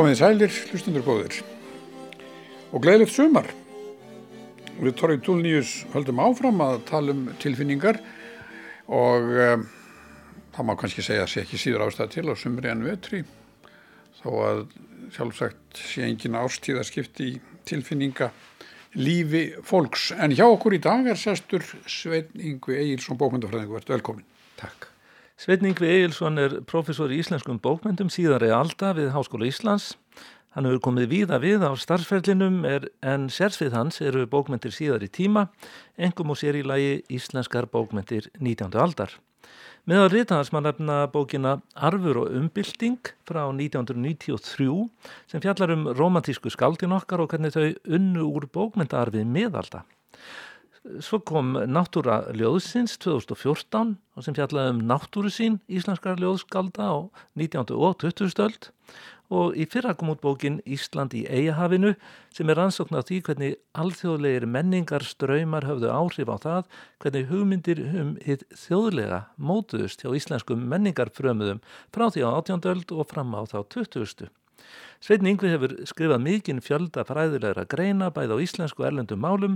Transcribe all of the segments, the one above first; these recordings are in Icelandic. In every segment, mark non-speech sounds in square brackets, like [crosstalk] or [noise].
Komið sælir, hlustundur góðir og gleðilegt sumar. Við Torrið Túlníus höldum áfram að tala um tilfinningar og um, það má kannski segja að sé ekki síður ástæða til á sumri en vetri þó að sjálfsagt sé engin ástíðaskipti í tilfinninga lífi fólks. En hjá okkur í dag er sestur Svein Yngvi Egilson bókmyndafræðingu. Verður velkomin. Takk. Svein Yngvi Egilson er professor í íslenskum bókmyndum síðari alda við Háskóla Íslands. Hann hefur komið víða við á starfsferlinum er, en sérsvið hans eru bókmyndir síðar í tíma, engum og sér í lagi íslenskar bókmyndir 19. aldar. Með að rita hans maður nefna bókina Arfur og umbylting frá 1993 sem fjallar um romantísku skaldin okkar og hvernig þau unnu úr bókmyndaarfið meðalda. Svo kom Náttúra ljóðsins 2014 og sem fjallaði um náttúru sín íslenskar ljóðskalda á 19. og 20. stöld og í fyrra kom út bókin Ísland í Eyjahafinu sem er rannsókn á því hvernig alþjóðlegir menningar ströymar höfðu áhrif á það hvernig hugmyndir um hitt þjóðlega mótuðust hjá íslenskum menningarfrömuðum frá því á 18. öld og fram á þá 20. Sveitn Yngvi hefur skrifað mikinn fjölda fræðilegra greina bæð á íslensku erlendum málum,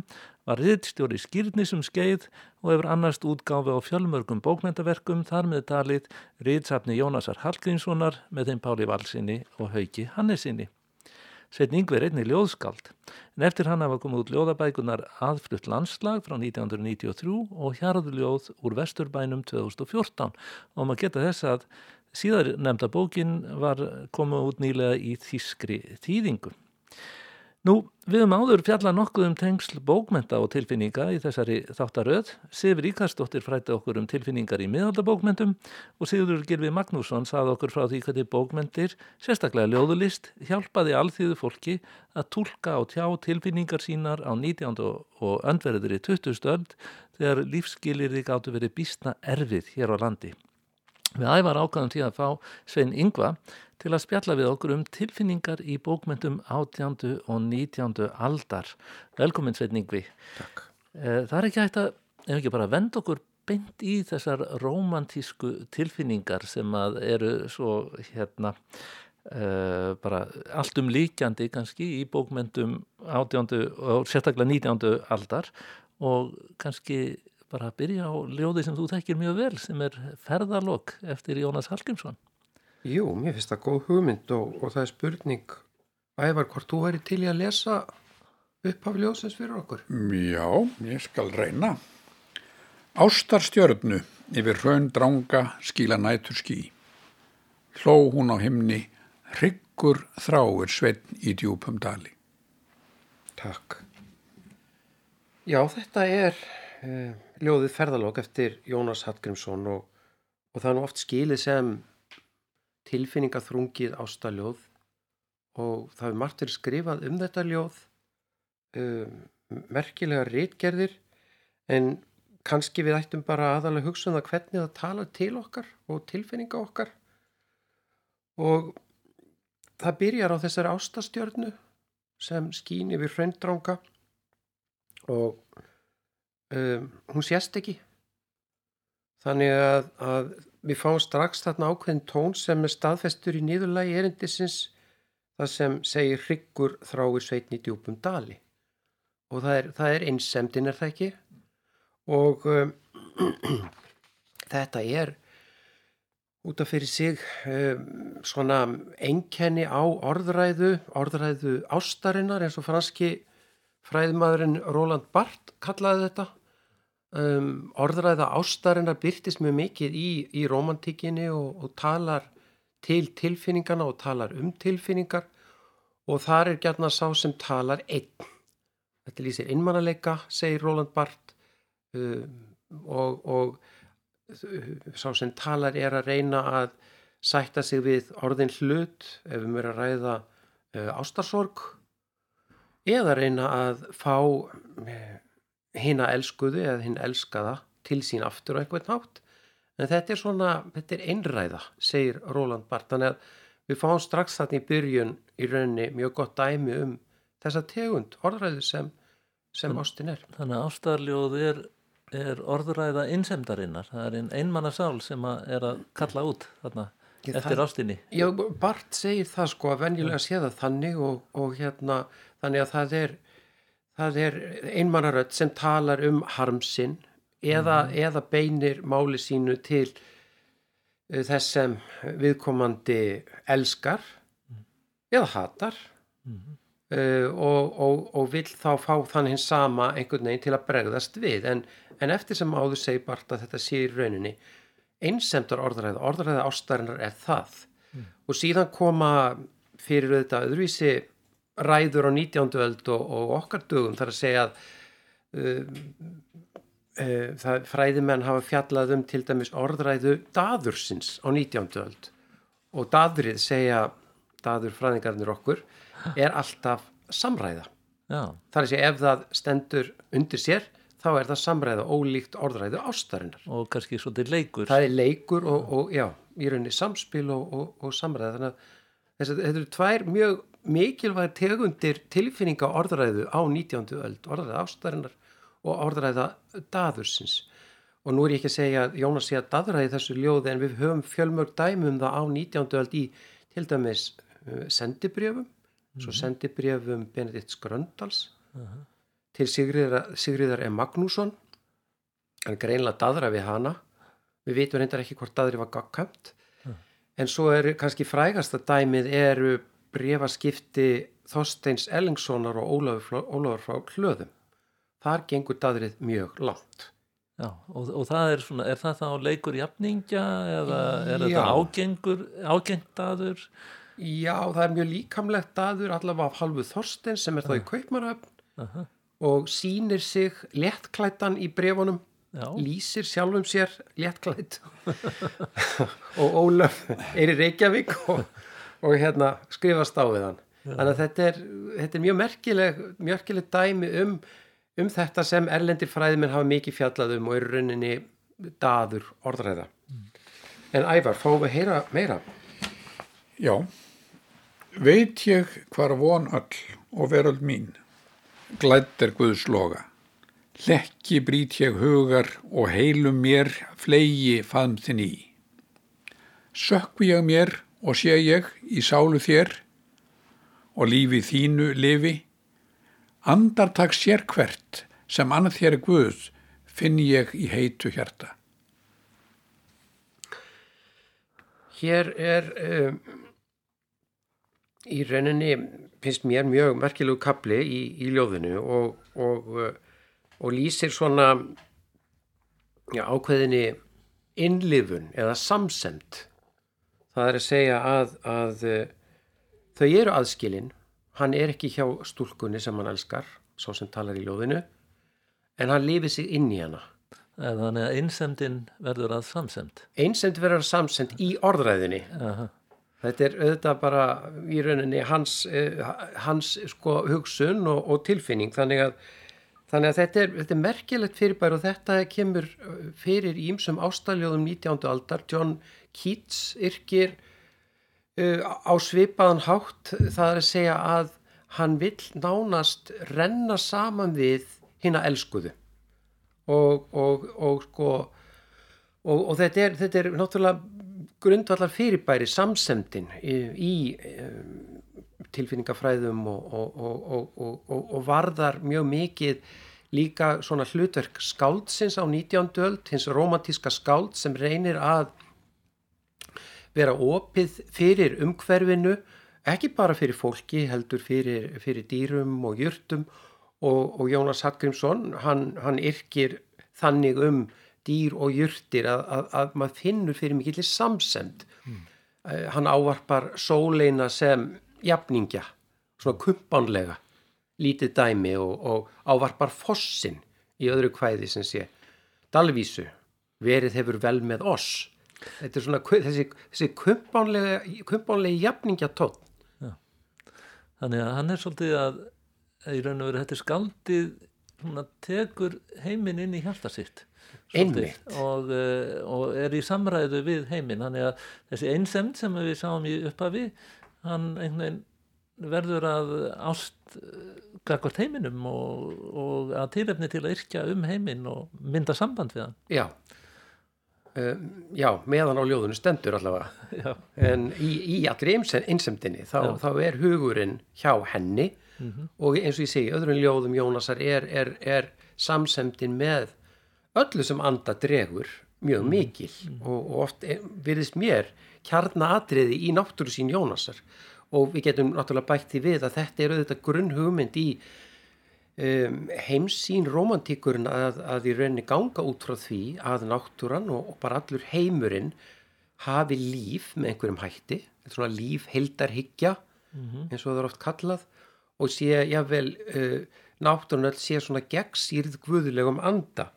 var riðstjóri skýrnisum skeið og hefur annarst útgáfi á fjölmörgum bókmyndaverkum þar með talið riðsafni Jónasar Hallgrímssonar með þeim Páli Valsinni og Hauki Hannesinni. Sveitn Yngvi er einni ljóðskald, en eftir hann hafa komið út ljóðabækunar aðflutt landslag frá 1993 og hjarðuljóð úr Vesturbænum 2014 og maður geta þess að Síðar nefnda bókin var komið út nýlega í þískri þýðingu. Nú, við höfum áður fjalla nokkuð um tengsl bókmenta og tilfinninga í þessari þáttaröð. Sifur Íkarsdóttir frætti okkur um tilfinningar í miðaldabókmentum og Sigurður Girfi Magnússon sað okkur frá því hvernig bókmentir, sérstaklega ljóðulist, hjálpaði alþýðu fólki að tólka og tjá tilfinningar sínar á 19. og öndverður í 20. öld þegar lífskilir þig áttu verið býstna erfið hér á landi. Við ævar ákvæðum tí að fá Svein Yngva til að spjalla við okkur um tilfinningar í bókmyndum 18. og 19. aldar. Velkomin Svein Yngvi. Takk. Eh, það er ekki hægt að, ef ekki bara vend okkur beint í þessar romantísku tilfinningar sem að eru svo hérna uh, bara allt um líkjandi kannski í bókmyndum 18. og sérstaklega 19. aldar og kannski bara að byrja á ljóði sem þú þekkir mjög vel sem er ferðarlokk eftir Jónas Hallgrímsson. Jú, mér finnst það góð hugmynd og, og það er spurning ævar hvort þú væri til í að lesa upp af ljóðsins fyrir okkur? Já, ég skal reyna. Ástarstjörnu yfir raun dranga skíla nætur skí Hló hún á himni Hryggur þráir sveitn í djúpum dali. Takk. Já, þetta er uh, ljóðið ferðalók eftir Jónas Hallgrímsson og, og það er nú oft skilið sem tilfinningaþrungið ástaljóð og það er margt verið skrifað um þetta ljóð um, merkilega rítgerðir en kannski við ættum bara aðalega hugsa um það hvernig það tala til okkar og tilfinninga okkar. Og það byrjar á þessari ástastjörnu sem skýn yfir hraundranga og um, hún sést ekki. Þannig að, að við fáum strax þarna ákveðin tón sem er staðfestur í niðurlægi erindisins það sem segir hryggur þráir sveitni djúpum dali. Og það er, það er einsemdin er það ekki? Og um, [clears throat] þetta er út af fyrir sig um, svona enkenni á orðræðu orðræðu ástarinnar eins og franski fræðmaðurinn Roland Barth kallaði þetta. Um, orðræða ástarinnar byrtist mjög mikið í, í romantíkinni og, og talar til tilfinningana og talar um tilfinningar. Og þar er gætna sá sem talar einn. Þetta lýsir einmannalega, segir Roland Barth. Um, og, og sá sem talar er að reyna að sætta sig við orðin hlut. Ef við mér að ræða uh, ástarsorg eða reyna að fá hina elskuðu eða hinn elskaða til sín aftur á einhvern nátt en þetta er svona, þetta er einræða segir Roland Barth þannig að við fáum strax þarna í byrjun í rauninni mjög gott dæmi um þessa tegund orðræðu sem, sem ástin er. Þannig að ástarljóð er, er orðræða innsemdarinnar, það er einn einmanna sál sem að er að kalla út þarna eftir ástinni. Já, Bart segir það sko að venjulega sé það þannig og, og hérna þannig að það er, það er einmannarödd sem talar um harmsinn eða, eða beinir máli sínu til uh, þess sem viðkomandi elskar eða hatar. Uh, og, og, og vill þá fá þann hins sama einhvern veginn til að bregðast við. En, en eftir sem áður segir Bart að þetta sé í rauninni einsemdar orðræða, orðræða ástarinnar er það. Og síðan koma fyrir auðvitað öðruvísi ræður á 19. öld og, og okkar dögum þar að segja að uh, uh, fræðimenn hafa fjallað um til dæmis orðræðu daðursins á 19. öld og daðrið segja daður fræðingarnir okkur er alltaf samræða Já, þar að segja ef það stendur undir sér þá er það samræða ólíkt orðræðu ástarinnar og kannski svolítið leikur. það er leikur og, og já, í rauninni samspil og, og, og samræða þannig að þetta eru tvær mjög mikilvæg tegundir tilfinninga orðræðu á 19. öld, orðræða ástarinnar og orðræða daðursins og nú er ég ekki að segja að Jónas sé að daðræði þessu ljóði en við höfum fjölmörg dæmum það á 19. öld í til dæmis uh, sendibrjöfum svo sendibrjöfum Benedikt Skröndals til Sigriðar, Sigriðar M. Magnússon hann greinlega daðra við hana við vitum reyndar ekki hvort daðri var gagkvæmt en svo er kannski frægasta dæmið eru brefaskipti Þorsteins Ellingssonar og Ólafur, Ólafur frá Hlöðum þar gengur daðrið mjög langt Já, og, og það er svona, er það þá leikur jafningja eða er Já. þetta ágengur, ágengdaður? Já, það er mjög líkamlegt daður allavega af halvu Þorstein sem er þá í Kaupmaröfn Aha. og sýnir sig léttklættan í brefunum Já, lýsir sjálfum sér léttklætt [laughs] [laughs] og Ólaf er í Reykjavík og, og hérna skrifast á við hann. Þannig að þetta er, þetta er mjög merkileg merkileg dæmi um, um þetta sem erlendir fræðiminn hafa mikið fjallað um og er í rauninni daður orðræða. En Ævar, fáum við að heyra meira? Já, veit ég hvar von öll og veröld mín, glætt er Guðs loga. Lekki brýt ég hugar og heilum mér flegi faðm þinn í. Sökku ég mér og sé ég í sálu þér og lífi þínu lifi. Andartak sér hvert sem annað þér er Guð finn ég í heitu hjarta. Hér er um, í rauninni finnst mér mjög merkilegu kapli í, í ljóðinu og, og, uh, og lýsir svona já, ákveðinni innlifun eða samsemd. Það er að segja að, að uh, þau eru aðskilin, hann er ekki hjá stúlkunni sem hann elskar, svo sem talar í ljóðinu, en hann lifir sig inn í hana. eða þannig að einsemdin verður að samsemd. Einsemd verður samsemd í orðræðinni. Aha. Þetta er auðvitað bara í rauninni hans, eh, hans sko, hugsun og, og tilfinning þannig að, þannig að þetta, er, þetta er merkilegt fyrirbæri og þetta kemur eh, fyrir ímsum ástæljóðum 19. aldar John Keats yrkir uh, á svipaðan hátt það er að segja að hann vill nánast renna saman við hina elskuðu og, og, og sko og, og þetta, er, þetta er náttúrulega grundvallar fyrirbæri samsemdin í, í um, tilfinningafræðum og varðar mjög mikið líka svona hlutverk skáldsins á 19. öld, hins romantíska skáld sem reynir að vera opið fyrir umhverfinu, ekki bara fyrir fólki, heldur fyrir, fyrir dýrum og jurtum og, og Jónas Hallgrímsson, hann, hann yrkir þannig um dýr og jurtir að, að, að maður finnur fyrir mikillir samsemd. Mm. Hann ávarpar sóleina sem jafningja, svona kumpanlega, lítið dæmi og, og ávarpar fossin í öðru kvæði sem sé. Dalvísu, verið hefur vel með oss. Þetta er svona þessi, þessi kumpanlega, kumpanlega jafningja tótt. Þannig að hann er svolítið að í raun og veru þetta er skaldið hún tekur heiminn inn í hjarta sitt. Og, uh, og er í samræðu við heiminn. Þannig að þessi einsemd sem við sáum í upphafi hann einhvern veginn verður að ást gagvart heiminum og, og að tilefni til að yrkja um heiminn og mynda samband við hann. Já, um, já, meðan á ljóðinu stendur allavega. Já. en í, í allri einsemdinni þá, þá er hugurinn hjá henni. Og eins og ég segi, öðrum ljóðum Jónasar er, er, er samsemdin með öllu sem anda dregur mjög mikil. Og, og oft er- virðist mér kjarnaatriði í náttúru sín Jónasar. Og við getum náttúrulega bætt því við að þetta er auðvitað grunnhugmynd í um, heimsýn romantíkurinn að, að í rauninni ganga út frá því að náttúran og, og bara allur heimurinn hafi líf með einhverjum hætti, svona líf heildarhyggja eins og það er oft kallað og sé jável uh, náttúran öll sé svona gegnsýrð guðulegum anda.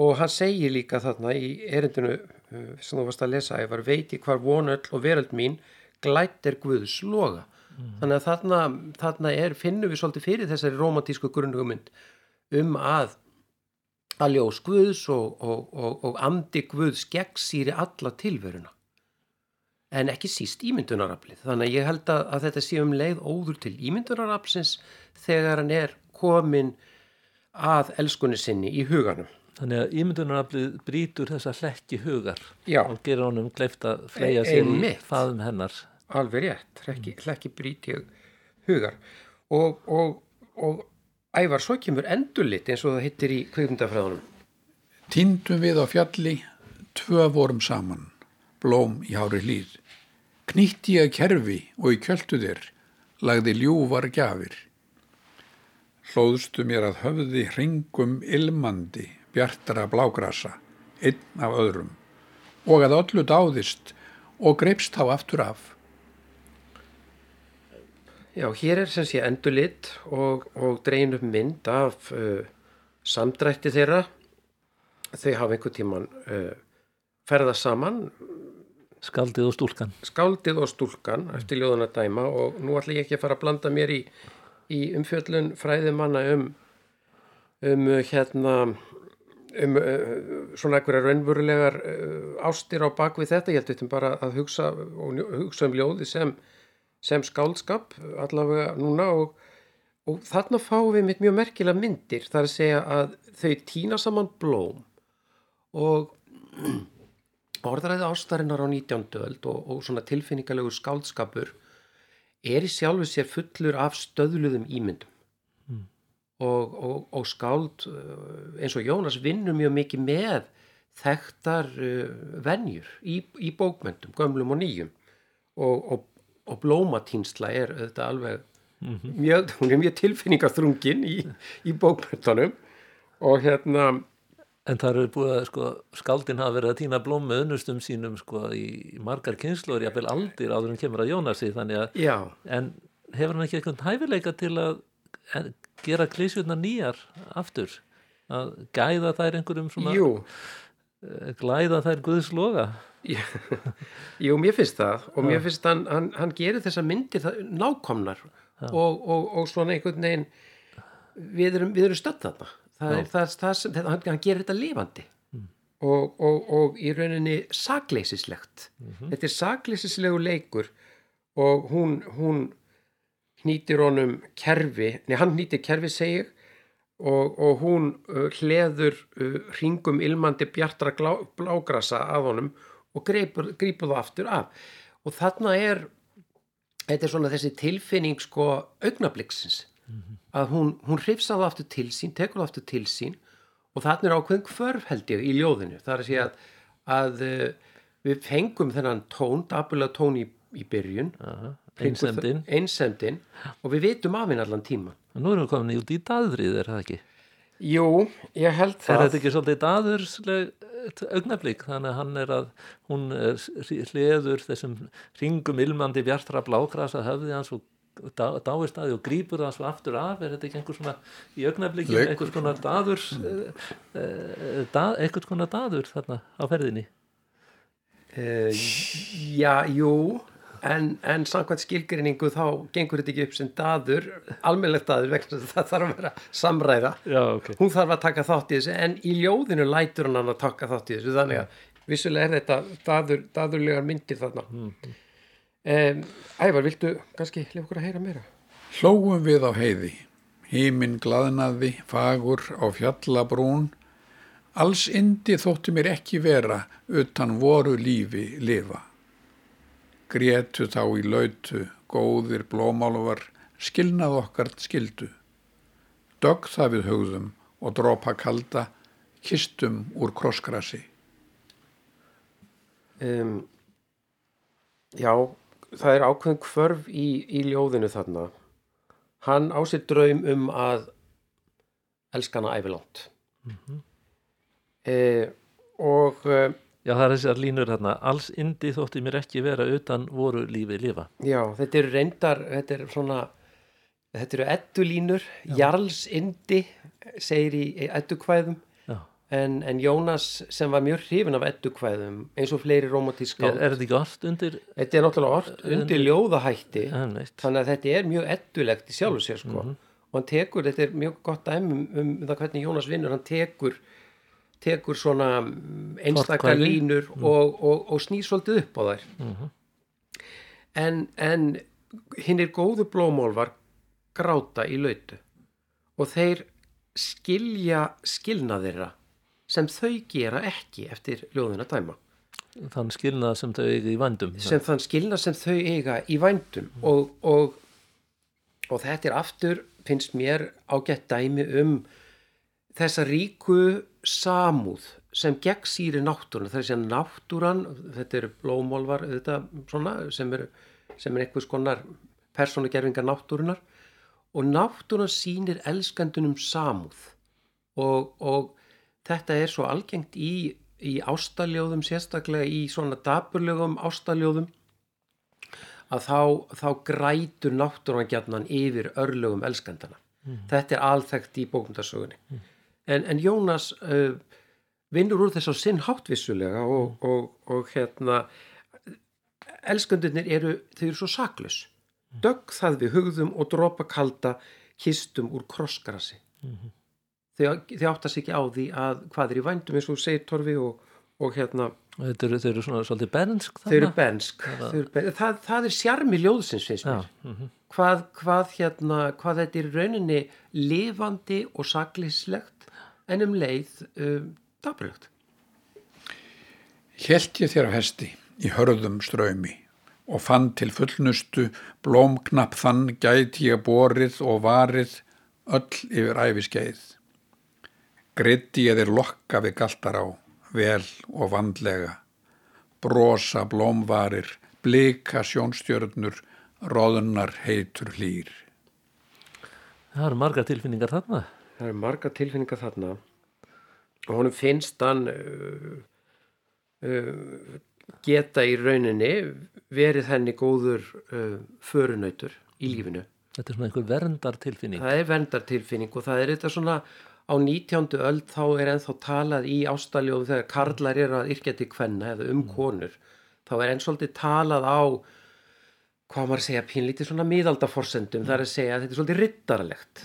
Og hann segir líka þarna í erindinu uh, sem þú varst að lesa, ég var veit ég hvar vonöll og veröld mín glætt er guðs loga þannig að þarna, þarna er, finnum við svolítið fyrir þessari romantísku grunnhugmynd um að að ljós guðs og, og, og, og andi guðs gegnsýri alla tilveruna en ekki síst ímyndunaraflið þannig að ég held að, að þetta sé um leið óður til ímyndunarafsins þegar hann er komin að elskunni sinni í huganum Þannig að ímyndunaraflið brýtur þessa hlekki hugar Já. og gerir honum gleift að fleia sér í faðum hennar. Alveg rétt, hrekki, hrekki brýt ég hugar og, og, og ævar svo kemur endurlit eins og það hittir í kvikmyndafræðunum Týndum við á fjalli, tvö vorum saman, blóm í hári hlýð. Knýtti ég að kerfi og í kjöltu þér, lagði ljúvar gjafir. Hlóðstu mér að höfði hringum ilmandi, bjartara blágrasa, einn af öðrum, og að öllu dáðist og greipst þá aftur af. Já, hér er sem sé endurlit og, og dreyin upp mynd af uh, samdrætti þeirra. Þau hafa einhvern tíman uh, ferða saman. Skaldið og stúlkan. skáldið og stúlkan eftir ljóðan að dæma og nú ætla ég ekki að fara að blanda mér í, í umfjöllun fræðimanna um um uh, hérna um uh, svona einhverja raunverulegar uh, ástir á bakvið þetta. Ég held þetta bara að hugsa hugsa um ljóði sem, sem skáldskap allavega núna og, og þarna fáum við mjög merkilega myndir þar að segja að þau týna saman blóm. Og [clears throat] orðræði ástarinnar á 19. öld og, og svona tilfinningalegu skáldskapur er í sjálfu sér fullur af stöðluðum ímyndum. Og, og, og skáld uh, eins og Jónas vinnur mjög mikið með þekktar uh, venjur í, í bókmyndum, gömlum og nýjum. Og, og, og blómatýnsla er þetta alveg mjög, hún er mjög tilfinningaþrungin í, í bókmyndunum og hérna En það eru búið að sko, skaldin hafa verið að týna blóm með unnustum sínum sko, í margar kynnslóður, jafnvel aldir áður en kemur að Jónasi, þannig að, já, en hefur hann ekki eitthvað hæfileika til að gera klísjurnar nýjar aftur? Að gæða þær einhverjum svona, jú glæða þær guðsloga? Jú, mér finnst það og mér finnst hann, hann, hann gerir þessa myndir nákomnar og, og, og svona einhvern veginn við erum, erum stödd þarna. Það er það, það hann, hann gerir þetta lifandi. Og, og, og í rauninni sakleysislegt. Þetta er sakleysislegu leikur og hún, hún hnýtir honum kerfi, nei hann hnýtir kerfi segi ég og, og hún uh, hleður uh, hringum ilmandi bjartra blágrasa af honum og greipur það aftur af. Og þarna er þetta er svona þessi tilfinning sko augnabliksins að hún, hún hrifsaði aftur til sín, tekur aftur til sín og þarna er ákveðin hvörf held ég í ljóðinu, það er að segja að, að uh, við fengum þennan tón, dabulega tón í, í byrjun. Aha, Kringum Einsemdin. einsemdin. Og við vitum af henni allan tíma Nú erum við komin út í daðrið, er það ekki? Jú, ég held Er það þetta ekki svolítið daðursleg augnablík? Þannig að hann er að, hún er hliður þessum ringum ilmandi bjartra blákrasa höfði hans og dá, dáist að því og grípur það svo aftur af. Er þetta ekki einhver svona í augnablíkinu, Leikur. einhvers konar daðurs, da, einhvers konar daður þarna á ferðinni? Uh, já, jú, en, en samkvæmt skilgrinningu þá gengur þetta ekki upp sem daður, almennlegt daður vegna það þarf að vera samræða. Já, ok. Hún þarf að taka þátt í þessu, en í ljóðinu lætur hann að taka þátt í þessu, þannig að vissulega er þetta daður, daðurlegar myndir þarna. Mm. Ævar, viltu kannski lefa okkur að heyra meira? Hlóum við á heiði, híminn glaðnaði, fagur á fjallabrún, Alls indi þótti mér ekki vera utan voru lífi lifa. Grétu þá í lautu, góðir blómálvar, skilnað okkar skildu. Dögg það við hugðum og dropa kalda, kistum úr krossgrassi. Um, já, það er ákveðin kvörf í, í ljóðinu þarna. Hann á sér draum um að elska hana ævilánt. Mm -hmm. eh, og eh, Já, það er þessar línur hérna, alls indi þótti mér ekki vera utan voru lífi lifa. já, þetta eru reyndar, þetta er svona, þetta eru eddulínur, Jarls indi segir í eddukvæðum. Já. en, en Jónas sem var mjög hrifin af eddukvæðum eins og fleiri romantísk Er, er þetta ekki orð undir Þetta er náttúrulega orð undir ljóðahætti. Þannig að þetta er mjög eddulegt í sjálfu sér sko. og hann tekur, þetta er mjög gott dæmi um, um það hvernig Jónas vinnur hann tekur, tekur svona mm, einstakar línur og, og, og snýr svolítið upp á þær. En, en hinn er góðu blómálvar gráta í lautu og þeir skilja skilna þeirra sem þau gera ekki eftir ljóðina dæma. Þann skilnað sem þau eigi í vandum. sem þann skilna sem þau eiga í vændum. Og, og, og þetta er aftur, finnst mér ágætt dæmi um þessa ríku samúð sem gegn síri náttúrun þessi náttúran, þetta eru blómálvar þetta svona sem er, sem er einhvers konar persónugerfingar náttúrunar og náttúran sýnir elskandunum samúð og, og þetta er svo algengt í, í ástaljóðum sérstaklega í svona dapurlegum ástaljóðum að þá, þá grætur náttúran gjarnan yfir örlögum elskandana. Þetta er alþekkt í bókmyndasögunni. En, en Jónas uh, vinnur úr þess á sinn háttvissulega og, og, og hérna elskandunir eru, þau eru svo saklus. Dögg það við hugðum og dropa kalda kistum úr krossgrassi. Þau, þau áttast ekki á því að hvað er í vændum eins og segir Torfi og, og hérna Þetta eru, þau eru svona svolítið bernsk þau eru þau ben, það, það er sjarmi ljóðsins finnst mér mhm. hvað, hvað hérna hvað þetta er rauninni lifandi og saklislegt en um leið um, dapurlegt Helt ég þér á hesti í hörðum ströymi og fann til fullnustu blómknapp þann gæti ég borið og varið öll yfir æfiskeið. Gritti ég þér lokka við galtar á, vel og vandlega. Brosa blómvarir, blika sjónstjörnur, roðunar heitur hlýr. Það eru margar tilfinningar þarna. Það eru marga tilfinningar þarna. Og honum finnst hann uh, uh, geta í rauninni verið henni góður uh, förunautur í lífinu. Þetta er svona einhver verndar tilfinning. það er verndartilfinning og það er þetta svona á 19. öld þá er ennþá talað í ástaljóðum þegar karlar eru að yrkja til kvenna eða um konur. Þá er enn svolítið talað á hvað maður að segja pínlítið svona miðaldaforsendum. Það er að segja að þetta er svolítið rittarlegt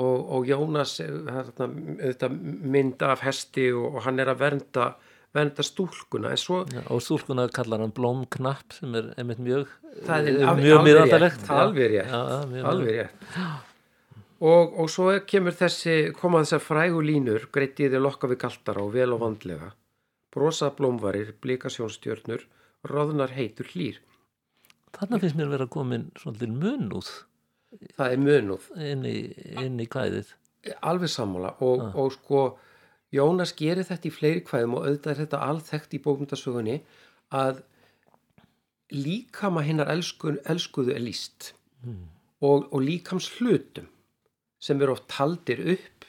og, og Jónas eh, auðvitað mynd af hesti og, og hann er að vernda vernda stúlkuna en svo Já, og stúlkuna kallar hann blómknapp sem er einmitt mjög, það er mjög miðaldalegt. alveg rétt. Og, og svo kemur þessi, koma þessar frægu línur, greittiði lokka við galtara og vel og vandlega, brosa blómvarir, blika sjónstjörnur, roðnar heitur hlýr. Þarna finnst mér vera komin svolítið munúð Það er mönuð, inn í, inn í kvæðið. alveg sammála og, og sko Jónas gerir þetta í fleiri kvæðum og auðvitað er þetta alþekkt í bókmyndasögunni að líkama hinnar elsku, elskuðu er líst og, og líkams hlutum sem eru oft taldir upp.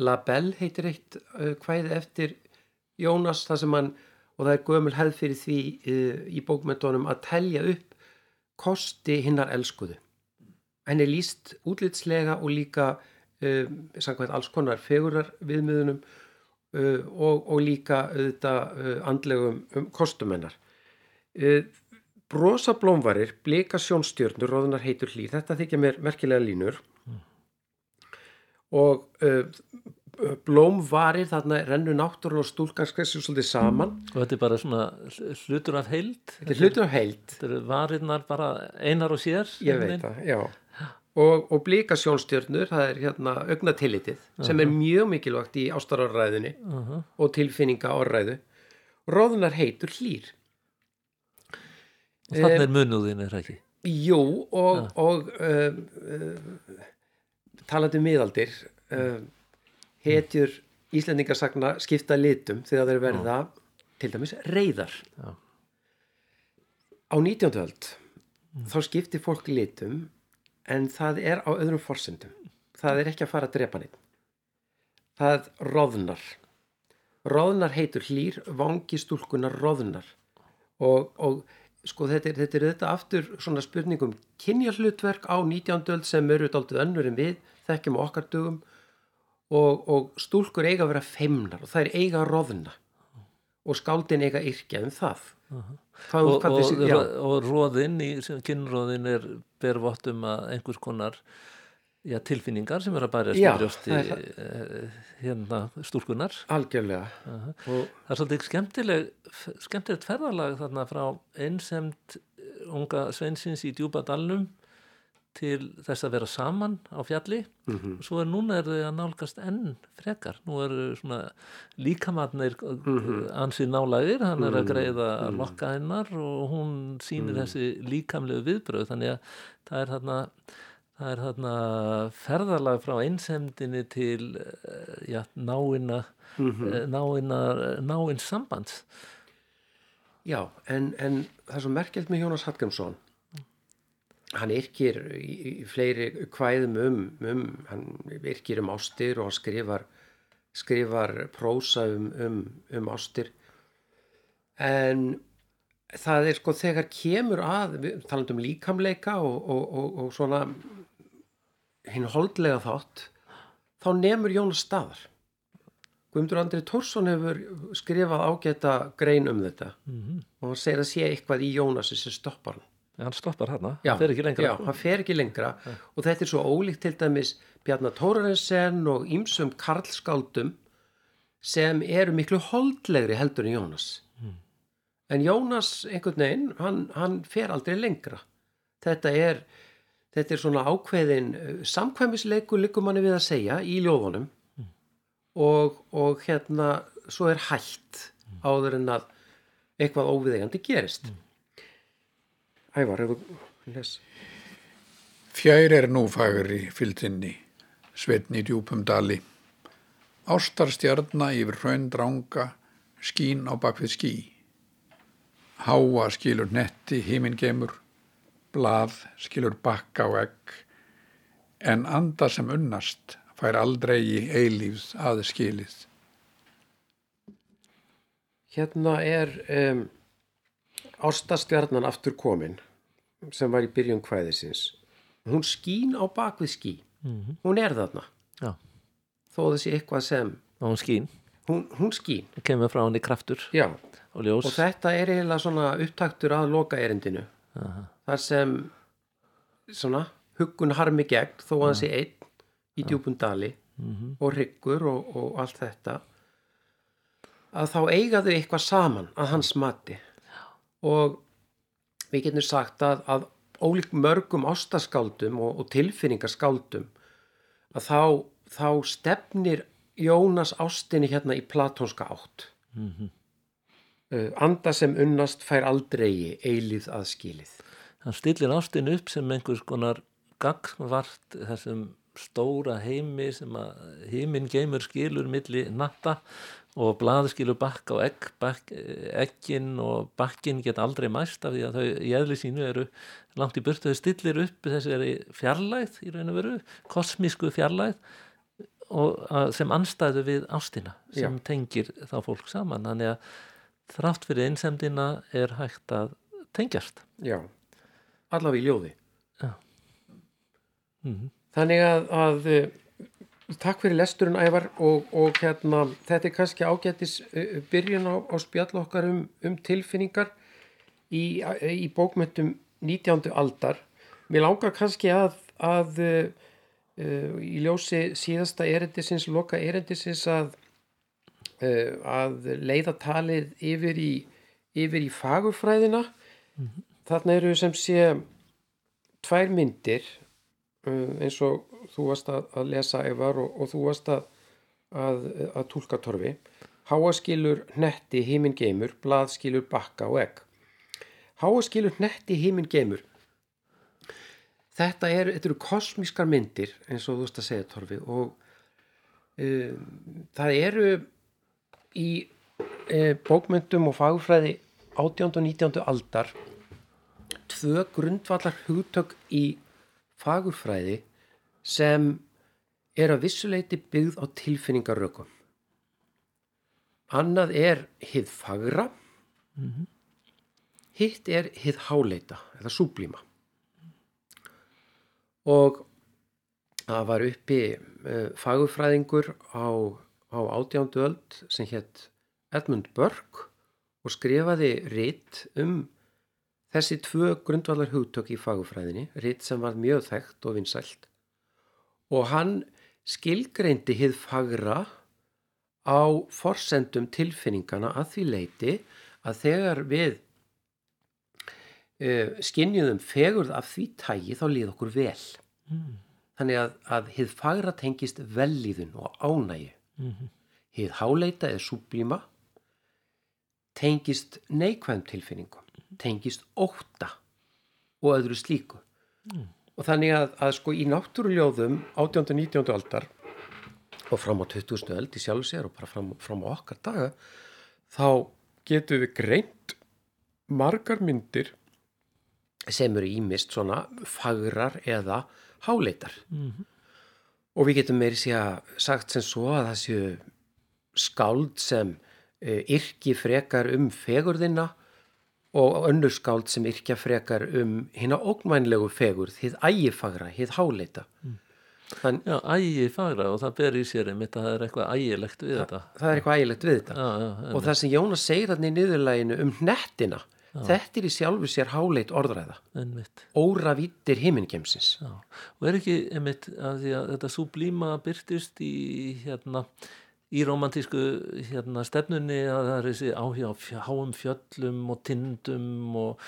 Label heitir eitt uh, kvæði eftir Jónas það sem hann og það er gömul hefð fyrir því uh, í bókmyndunum að telja upp kosti hinnar elskuðu henni líst útlitslega og líka um, samkvæmt alls konar fegurar viðmiðunum uh, og, og líka auðvitað uh, andlegum um, kostum hennar. Uh, brosa blómvarir, blika sjónstjörnur roðunar heitur hlýr, þetta þykja mér merkilega línur. Og uh, blómvarir þarna rennu náttúrun og stúlkanskessu svolítið saman. Og þetta er bara svona hlutur af heild. þetta er hlutur af heild. Þetta eru varirnar bara einar og sér. ég veit það, já og, og blika sjónstjörnur, það er hérna augnatillitið sem er mjög mikilvægt í ástarorræðinni og tilfinninga orræðu. Róðunar heitur hlýr. Og þannig er munuðin er ekki. Jú, og, og uh, uh, talandi um miðaldir, uh, hetjur Íslendingarsagna skipta litum þegar þeir verða til dæmis reyðar. Já. Á 19. öld þá skiptir fólk litum en það er á öðrum forsendum. Það er ekki að fara að drepa neitt. Það roðnar. Roðnar heitur hlýr, vangi stúlkunar roðnar. Og, og sko þetta er, þetta er þetta aftur svona spurningum kynja hlutverk á 19. öld sem eru daldið önnur en við, þekkjum okkar dögum og, og stúlkur eiga að vera feimnar og það er eiga að roðna og skáldin eiga yrkja um það. Hvað, Og, hvað og, þessi, já, og róðin, í, kynróðin er bervottum að einhvers konar já, tilfinningar sem er að er eh, hérna stúlkunar. algjörlega. Og, Það er svolítið skemmtileg, skemmtilegt ferðalag þarna frá einsemt unga sveinsins í djúpa dalnum til þess að vera saman á fjalli Mhm. og svo er núna er þau að nálgast enn frekar. Nú eru svona líkamatnir Mhm. ansið nálægir, hann er að greiða lokka hennar og hún sýnir Mhm. þessi líkamlegu viðbröð þannig að það er þarna Það er þarna ferðalag frá einsemdinni til eh, já, náina, mm náina, náins sambands. Já, en, en það er svo merkjald með Jónas Hallgrímsson. Hann yrkir í, fleiri kvæðum um, um, hann yrkir um ástir og hann skrifar, skrifar prósa um, um, um ástir. En það er sko þegar kemur að, talandum um líkamleika og, og, og, og svona hinn holdlega þátt, þá nemur Jónas staðar. Guðmundur Andri Tórsson hefur skrifað ágæta grein um þetta og hann segir að sé eitthvað í Jónasi sem stoppar hann. Hann stoppar hana, Já, það er ekki lengra. Já, hann fer ekki lengra og þetta er svo ólíkt til dæmis Bjarnar Tórarensen og ýmsum karlskáldum sem eru miklu holdlegri heldur en Jónas. En Jónas einhvern veginn, hann, hann fer aldrei lengra. Þetta er, þetta er svona ákveðin uh, samkvæmisleikur likur manni við að segja í ljóðunum og, og hérna svo er hætt áður en að eitthvað óviðegandi gerist. Ævar, hefur les. Fjær er nú fagri fylgtinni, svetn í djúpum dali. Ástarstjarna yfir hraun dranga, skín á bakvið skí. Háa skilur netti, híminn gemur, blað skilur bakka og egg, en anda sem unnast fær aldrei í eilífs aðskilið. Hérna er um, ástastjarnan aftur komin sem var í byrjun kvæðisins. Hún skín á bakvið skí. Hún er þarna. Já, Þó þessi eitthvað sem, og hún skín, hún, hún skín. kemur frá henni kraftur og ljós. og þetta er eiginlega svona upptaktur að loka erindinu. Þar sem svona huggun harmi gegn þó að hann sé einn í djúpum dali og hryggur og, og allt þetta að þá eiga þau eitthvað saman að hans mati og við getum sagt að, að ólík mörgum ástaskáldum og, og tilfinningaskáldum að þá, þá stefnir Jónas ástinni hérna í platónska átt. Uh, anda sem unnast fær aldrei eilíð aðskilið. Hann stillir ástin upp sem einhvers konar gagvart þessum stóra heimi sem að heiminn geimur skilur milli natta og blað skilur bakka og egg, bak, eggin og bakkin geta aldrei mæst af því að þau í eðli sínu eru langt í burtu, þau stillir upp þessari fjarlæð í raun og veru, kosmísku fjarlæð og að, sem anstæðu við ástina sem Já. tengir þá fólk saman þannig að þrátt fyrir einsemdina er hægt að tengjast Já, allavega í ljóði. Já. Mhm. Þannig að, að takk fyrir lesturinn Ævar og, og hérna, þetta er kannski ágætis uh, byrjun á, á spjall okkar um, um tilfinningar í, í bókmyndum 19. aldar. Mér langar kannski að, að uh, í ljósi síðasta erindisins, loka erindisins að, uh, að leiða talið yfir í, yfir í fagurfræðina. Þarna eru sem sé tvær myndir uh, eins og þú varst að, að lesa Evar og, og þú varst að, að, að tólka torfi háaskilur netti híminn geimur blaðskilur bakka og egg háaskilur netti híminn geimur þetta eru, þetta eru kosmískar myndir eins og þú veist að segja torfi og um, það eru í e, bókmyndum og fagfræði 18. og 19. aldar tvö grundvallar hugtök í fagurfræði sem er að vissuleiti byggð á tilfinningarökum. Annað er hið fagra, hitt er hið háleita eða súblíma. Og það var uppi uh, fagurfræðingur á, á átjándu öld sem hétt Edmund Burke og skrifaði ritt um þessi tvö grundvallar hugtök í fagurfræðinni, ritt sem var mjög þekkt og vinsælt. Og hann skilgreindi hið fagra á forsendum tilfinningana að því leiti að þegar við uh, skinjuðum fegurð af því tægi þá líð okkur vel. Mm. Þannig að, að hið fagra tengist vellíðun og ánægi. Mm -hmm. Hið háleita eða súblíma tengist neikvæðum tilfinningum, tengist óta og öðru slíku. Mm. Og þannig að, að sko í náttúruljóðum 18. og 19. aldar og fram á 20. öld í sjálf sér og bara fram, fram á okkar daga þá getum við greint margar myndir sem eru ímist svona fagrar eða háleitar mm -hmm. og við getum meiri að sagt sem svo að það séu skáld sem e, yrki frekar um fegurðina og önnur skáld sem yrkja frekar um hérna ógnvænlegu fegurð, hitt ægifagra, hitt háleita. Mm. Þann, já, ægi fagra og það ber í sér einmitt að það er eitthvað ægilegt við það, þetta. það er eitthvað ægilegt við þetta. Já, já, og það sem Jónas segir þarna í niðurlæginu um nettina þetta er í sjálfu sér háleit orðræða. Einmitt. óra vittir himmingemsins og er ekki einmitt að, að þetta súblíma byrtist í hérna í romantísku hérna, stefnunni að það er þessi áhjá háum fjöllum og tindum og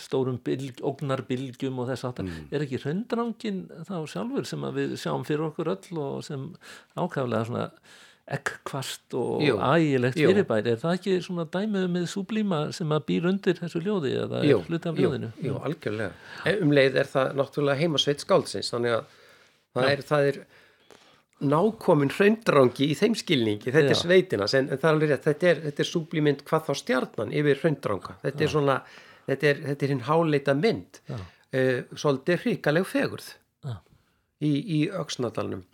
stórum bylg, ógnarbilgjum og þess aftar. Mm. Er ekki hraundrangin þá sjálfur sem við sjáum fyrir okkur öll og sem ákvæmlega svona ekkvart og jú, ægilegt fyrirbæri. Er það ekki svona dæmið með súblíma sem að býr undir þessu ljóði eða er hluti af ljóðinu? Jú, jú, algjörlega. Um leið er það náttúrulega heimasveit skáldsins þannig að það er, það er nákomin hraundrangi í þeim skilningi, þetta Já. er sveitina en, en það er alveg rétt, þetta er, er súblímynd hvað þá stjarnan yfir hraundranga þetta Já. er svona, þetta er, þetta er hinn háleita mynd uh, svolítið hrikaleg fegurð í, í auksnadalunum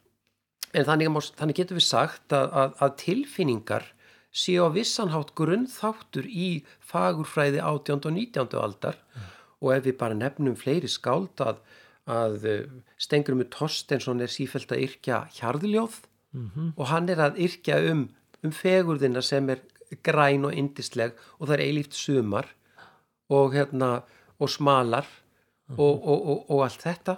en þannig, þannig getur við sagt að, að, að tilfinningar séu á vissanhátt grunnþáttur í fagurfræði 18. og 19. aldar Já. og ef við bara nefnum fleiri skáld að að eh, Stengurumur Torstensson er sífælt að yrkja hjarðljóð mm -hmm. og hann er að yrkja um, um fegurðina sem er græn og indisleg og það er eilíft sumar og, hérna, og smalar mm -hmm. og, og, og allt þetta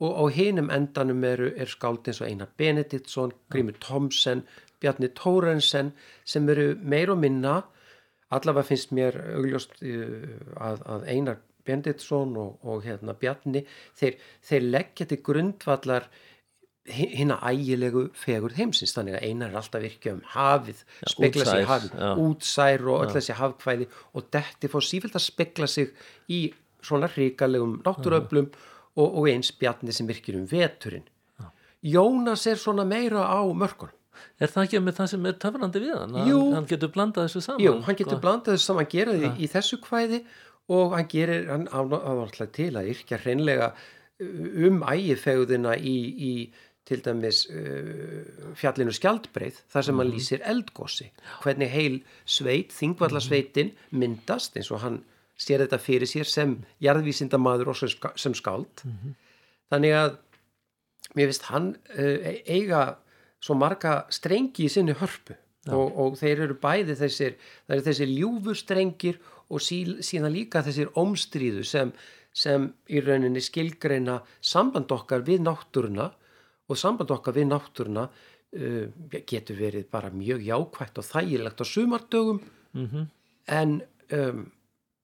og á hinum endanum eru, er skáld eins og Einar Benediktsson, Grímur Thomsen, Bjarni Tórensen sem eru meir og minna allavega finnst mér augljóst eh, að, að Einar Benditsson og, og hérna Bjarni þeir, þeir leggja til grundvallar hérna ægilegu fegur heimsins. Þannig að einar er alltaf virkja um hafið ja, spekla sig hafið, ja. útsær og öll þessi hafkvæði og detti fór sífilt að spekla sig í svona ríkalegum náttúröflum og, og eins Bjarni sem virkir um veturinn. Ja. Jónas er svona meira á mörkunum. Er það ekki með það sem er töfrandi við hann? Jú, hann getur blandað þessu saman Jú, hann getur blandað þessu saman, geraði í, í þessu kvæði og hann gerir hann ánáttúrulega til að yrkja hreinlega uh, um ægifegðina í, í til dæmis uh, fjallinu skjaldbreið þar sem mm. hann mhm. lýsir eldgósi hvernig heil sveit, þingvallasveitin myndast eins og hann sér þetta fyrir sér sem jarðvísindamadur og sem skáld mm -hmm. þannig að mér finnst hann uh, eiga svo marga strengi í sinni hörpu og, og þeir eru bæði þessir, þessir ljúfurstrengir og sí, síðan líka þessir ómstríðu sem, sem í rauninni skilgreina samband okkar við náttúruna og samband okkar við náttúruna uh, getur verið bara mjög jákvægt og þægilegt á sumardögum. Mm -hmm. en um,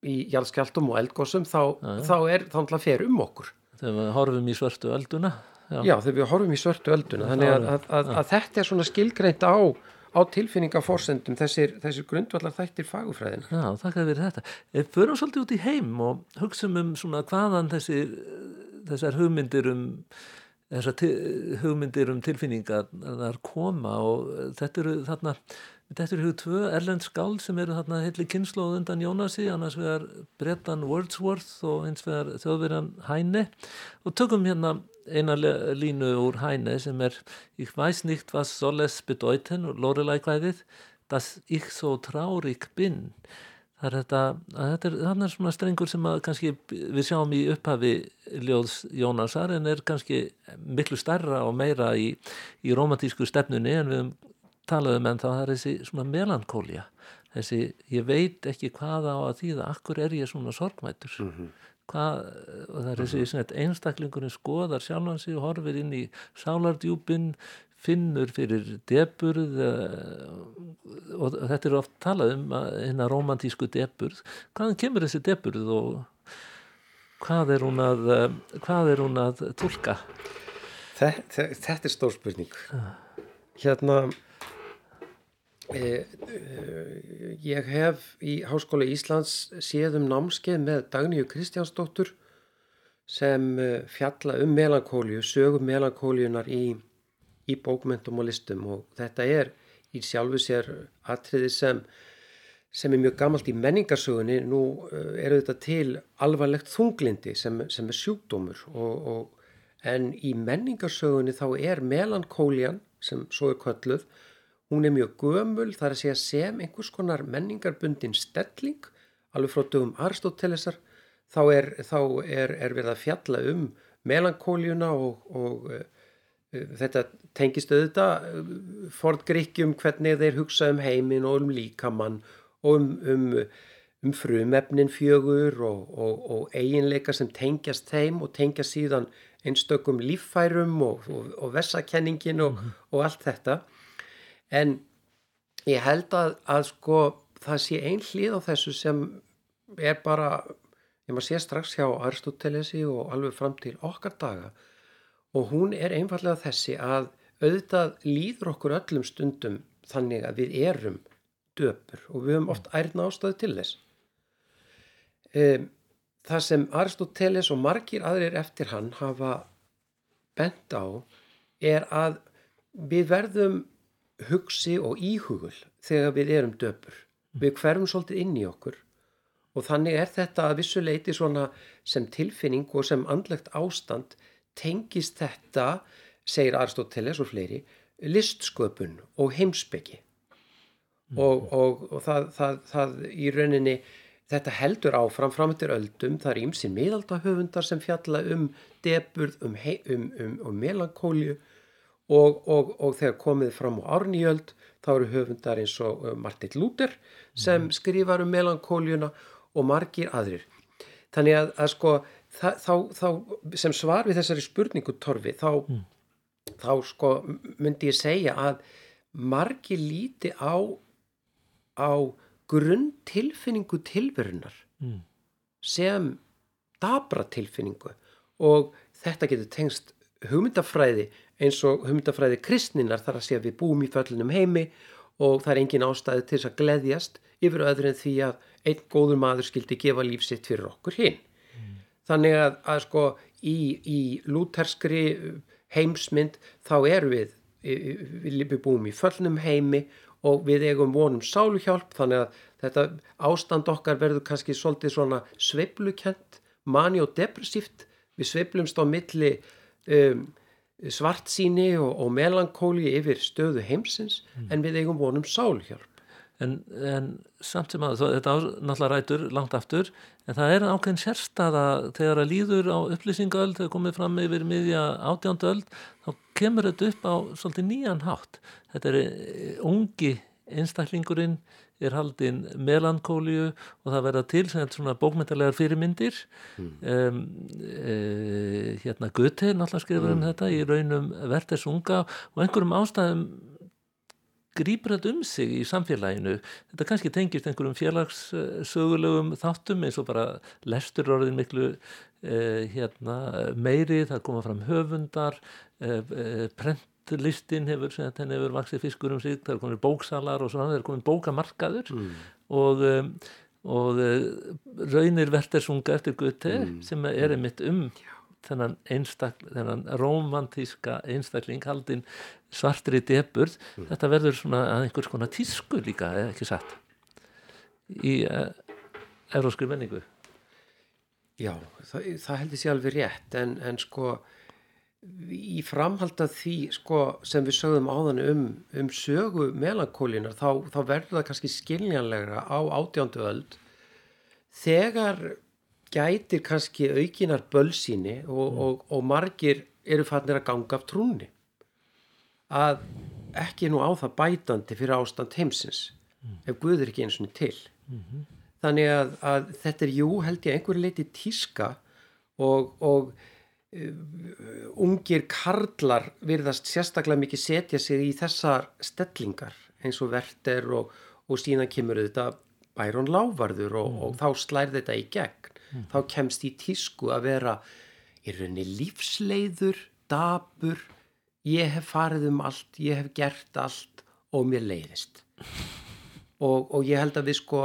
í jálskjaldum og eldgósum þá, ja, ja. þá er það að fer um okkur. Þegar við horfum í svörtu ölduna Já, já þegar við horfum í svörtu ölduna. Þannig að, að, að, að þetta er svona skilgreint á, á tilfinningaforsendum þessir, þessir grundvallar þættir fagufræðin Já, þakka fyrir þetta. Við förum svolítið út í heim og hugsaum um svona hvaðan þessir, þessar hugmyndir um þessar hugmyndir um tilfinningar þar koma og þetta eru þarna Þetta eru tvö erlend skáld sem eru þarna heitli kynnslóð undan Jónasi, annars vegar Brettan Wordsworth og eins vegar þjóðverjan Hæne og tökum hérna eina línu úr Hæne sem er Ich weiß nicht was soll es bedeuten Lorelei-kvæðið Das ich so traurig bin. Það er þetta, þetta er, er svona strengur sem að kannski við sjáum í upphafi Ljóðs Jónasar en er kannski miklu starra og meira í, í romantísku stefnunni en við talaðum en þá er þessi svona melankólja þessi ég veit ekki hvað á að þýða akkur er ég svona sorgmætur mm -hmm. Hvað, og það er þessi einstaklingurinn skoðar sjálfan sig og horfir inn í sálardjúpin finnur fyrir deburð eh, og þetta er oft talað um hérna romantísku deburð hvaðan kemur þessi deburð og hvað er hún að eh, hvað er hún að tólka Þetta, þetta er stór spurning. Hérna Eh, eh, ég hef í Háskóla Íslands séð um námskeið með Dagníu Kristjánsdóttur sem eh, fjalla um melankóliu, sögum melankóliunar í, í bókmentum og listum og þetta er í sjálfu sér atriði sem, sem er mjög gammalt í menningarsögunni. Nú eru þetta til alvarlegt þunglindi sem, sem er sjúkdómur og, og, en í menningarsögunni þá er melankólian sem svo er kölluð Hún er mjög gömul þar að segja sem einhvers konar menningarbundin stelling alveg frá dögum Aristótelesar þá er, þá er, er verið að fjalla um melankóljuna og, og uh, þetta tengist auðvitað uh, fortgrikkjum hvernig þeir hugsa um heimin og um líkamann og um, um, um frumefnin fjögur og, og, og eiginleika sem tengjast þeim og tengjast síðan einstökum líffærum og vessakenningin og mm -hmm. allt þetta en ég held að, að sko það sé ein hlið á þessu sem er bara ég maður sé strax hjá Aristotelesi og alveg fram til okkar daga og hún er einfallega þessi að auðvitað líður okkur öllum stundum þannig að við erum döpur og við höfum oft ærna ástöðu til þess. Um, það sem Aristoteles og margir aðrir eftir hann hafa bent á er að við verðum hugsi og íhugul þegar við erum döpur. Við hverjum svolítið inn í okkur og þannig er þetta að vissuleiti svona sem tilfinning og sem andlegt ástand tengist þetta, segir Aristoteles og fleiri, listsköpun og heimsbyggi mm. og, og, og það, það, það í rauninni þetta heldur áfram framöttir öldum, það er ímsinn miðaldahöfundar sem fjalla um deburð, um, um, um, um melankóliu og, og, og þegar komið fram á árnýjöld þá eru höfundar eins og uh, Martin Luther sem mm. skrifar um melankóljuna og margir aðrir. Þannig að, að sko það, þá, þá sem svar við þessari spurningu torfi þá, mm. þá sko myndi ég segja að margir líti á, á grunn tilfinningu tilverunar mm. sem dabra tilfinningu og þetta getur tengst hugmyndafræði eins og humdafræði kristninar þar að sé að við búum í föllinum heimi og það er engin ástæði til þess að gleðjast yfir öðru en því að einn góður maður skildi gefa lífsitt fyrir okkur hinn. Mm. Þannig að, að sko í, í lúterskri heimsmynd þá erum við, við búum í föllinum heimi og við eigum vonum sáluhjálp þannig að þetta ástand okkar verður kannski svolítið svona sveiplukent, mani og depressíft. Við sveiplumst á milli um, svart síni og, og melankóli yfir stöðu heimsins mm. en við eigum vonum sálhjálp. En, en samt sem að þetta náttúrulega rætur langt aftur en það er ákveðin sérstaða þegar að líður á upplýsingaöld þegar komið fram yfir miðja átjándaöld þá kemur þetta upp á svolítið nýjan hátt. Þetta er eh, ungi einstaklingurinn er haldinn melankóliu og það verða til svona bókmyndalegar fyrirmyndir mm. um, e, hérna Göte náttúrulega skrifur um mm. þetta í raunum Vertes unga og einhverjum ástæðum grýpur þetta um sig í samfélaginu þetta kannski tengist einhverjum félagssögulegum þáttum eins og bara lestur orðin miklu eh, hérna, meiri, það koma fram höfundar eh, eh, prentlistin hefur, hefur vaksið fiskur um sig, það er komin bóksalar og svona, það er komin bókamarkaður mm. og um, og raunir verðarsunga eftir Guði mm. sem er einmitt um þennan, þennan romantíska einstakling haldinn svartri deburð mm. þetta verður svona einhvers konar tísku líka, eða ekki satt í uh, euróskri menningu Já, það, það heldur sér alveg rétt en, en sko í framhald af því sko, sem við sögum áðan um, um sögu melankólinar þá, þá verður það kannski skiljanlegra á átjándu öld þegar gætir kannski aukinar bölsíni og, mm. og, og margir eru fannir að ganga af trúni að ekki nú á það bætandi fyrir ástand heimsins mm. ef Guð er ekki eins og til mm -hmm. þannig að, að þetta er jú held ég einhverju leiti tíska og, og ungir karlar virðast sérstaklega mikið setja sig í þessar stellingar eins og verter og síðan kemur þetta bærun lávarður og þá slær þetta í gegn mm. þá kemst í tísku að vera í rauninni lífsleiður, dabur, ég hef farið um allt, ég hef gert allt og mér leiðist. [laughs] Og, og ég held að við sko,